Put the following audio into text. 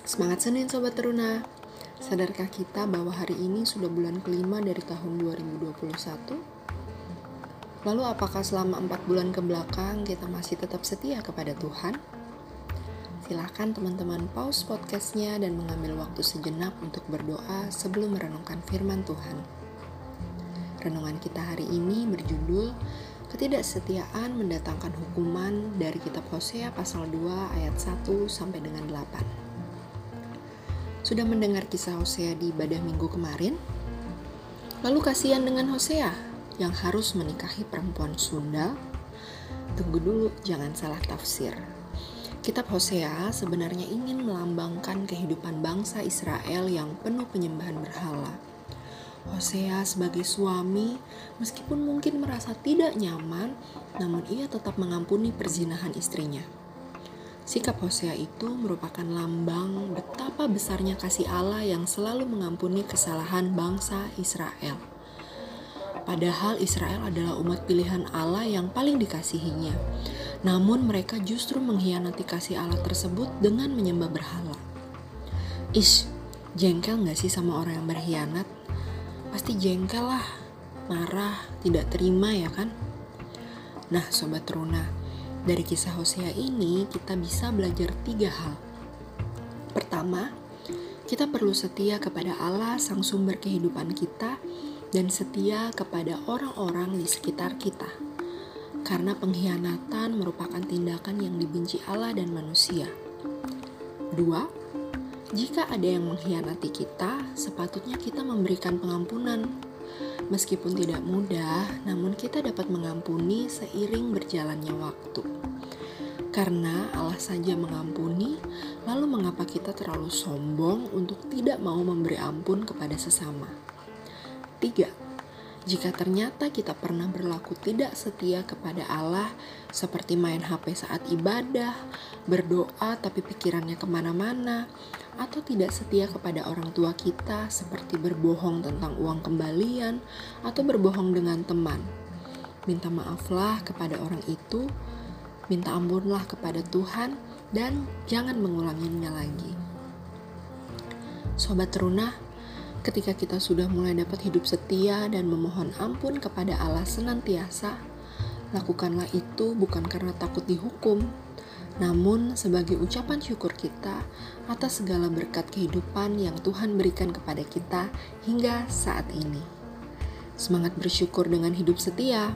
Semangat Senin Sobat Teruna. Sadarkah kita bahwa hari ini sudah bulan kelima dari tahun 2021? Lalu apakah selama empat bulan ke belakang kita masih tetap setia kepada Tuhan? Silahkan teman-teman pause podcastnya dan mengambil waktu sejenak untuk berdoa sebelum merenungkan firman Tuhan. Renungan kita hari ini berjudul Ketidaksetiaan mendatangkan hukuman dari kitab Hosea pasal 2 ayat 1 sampai dengan 8. Sudah mendengar kisah Hosea di ibadah minggu kemarin? Lalu kasihan dengan Hosea yang harus menikahi perempuan Sunda? Tunggu dulu, jangan salah tafsir. Kitab Hosea sebenarnya ingin melambangkan kehidupan bangsa Israel yang penuh penyembahan berhala. Hosea sebagai suami, meskipun mungkin merasa tidak nyaman, namun ia tetap mengampuni perzinahan istrinya. Sikap Hosea itu merupakan lambang betapa besarnya kasih Allah yang selalu mengampuni kesalahan bangsa Israel. Padahal Israel adalah umat pilihan Allah yang paling dikasihinya. Namun mereka justru mengkhianati kasih Allah tersebut dengan menyembah berhala. Ish, jengkel gak sih sama orang yang berkhianat? Pasti jengkel lah, marah, tidak terima ya kan? Nah Sobat Runa, dari kisah Hosea ini, kita bisa belajar tiga hal. Pertama, kita perlu setia kepada Allah, Sang Sumber kehidupan kita, dan setia kepada orang-orang di sekitar kita, karena pengkhianatan merupakan tindakan yang dibenci Allah dan manusia. Dua, jika ada yang mengkhianati kita, sepatutnya kita memberikan pengampunan Meskipun tidak mudah, namun kita dapat mengampuni seiring berjalannya waktu. Karena Allah saja mengampuni, lalu mengapa kita terlalu sombong untuk tidak mau memberi ampun kepada sesama? Tiga, jika ternyata kita pernah berlaku tidak setia kepada Allah, seperti main HP saat ibadah, berdoa tapi pikirannya ke mana-mana, atau tidak setia kepada orang tua kita seperti berbohong tentang uang kembalian atau berbohong dengan teman. Minta maaflah kepada orang itu, minta ampunlah kepada Tuhan, dan jangan mengulanginya lagi. Sobat Teruna, ketika kita sudah mulai dapat hidup setia dan memohon ampun kepada Allah senantiasa, lakukanlah itu bukan karena takut dihukum, namun sebagai ucapan syukur kita atas segala berkat kehidupan yang Tuhan berikan kepada kita hingga saat ini. Semangat bersyukur dengan hidup setia.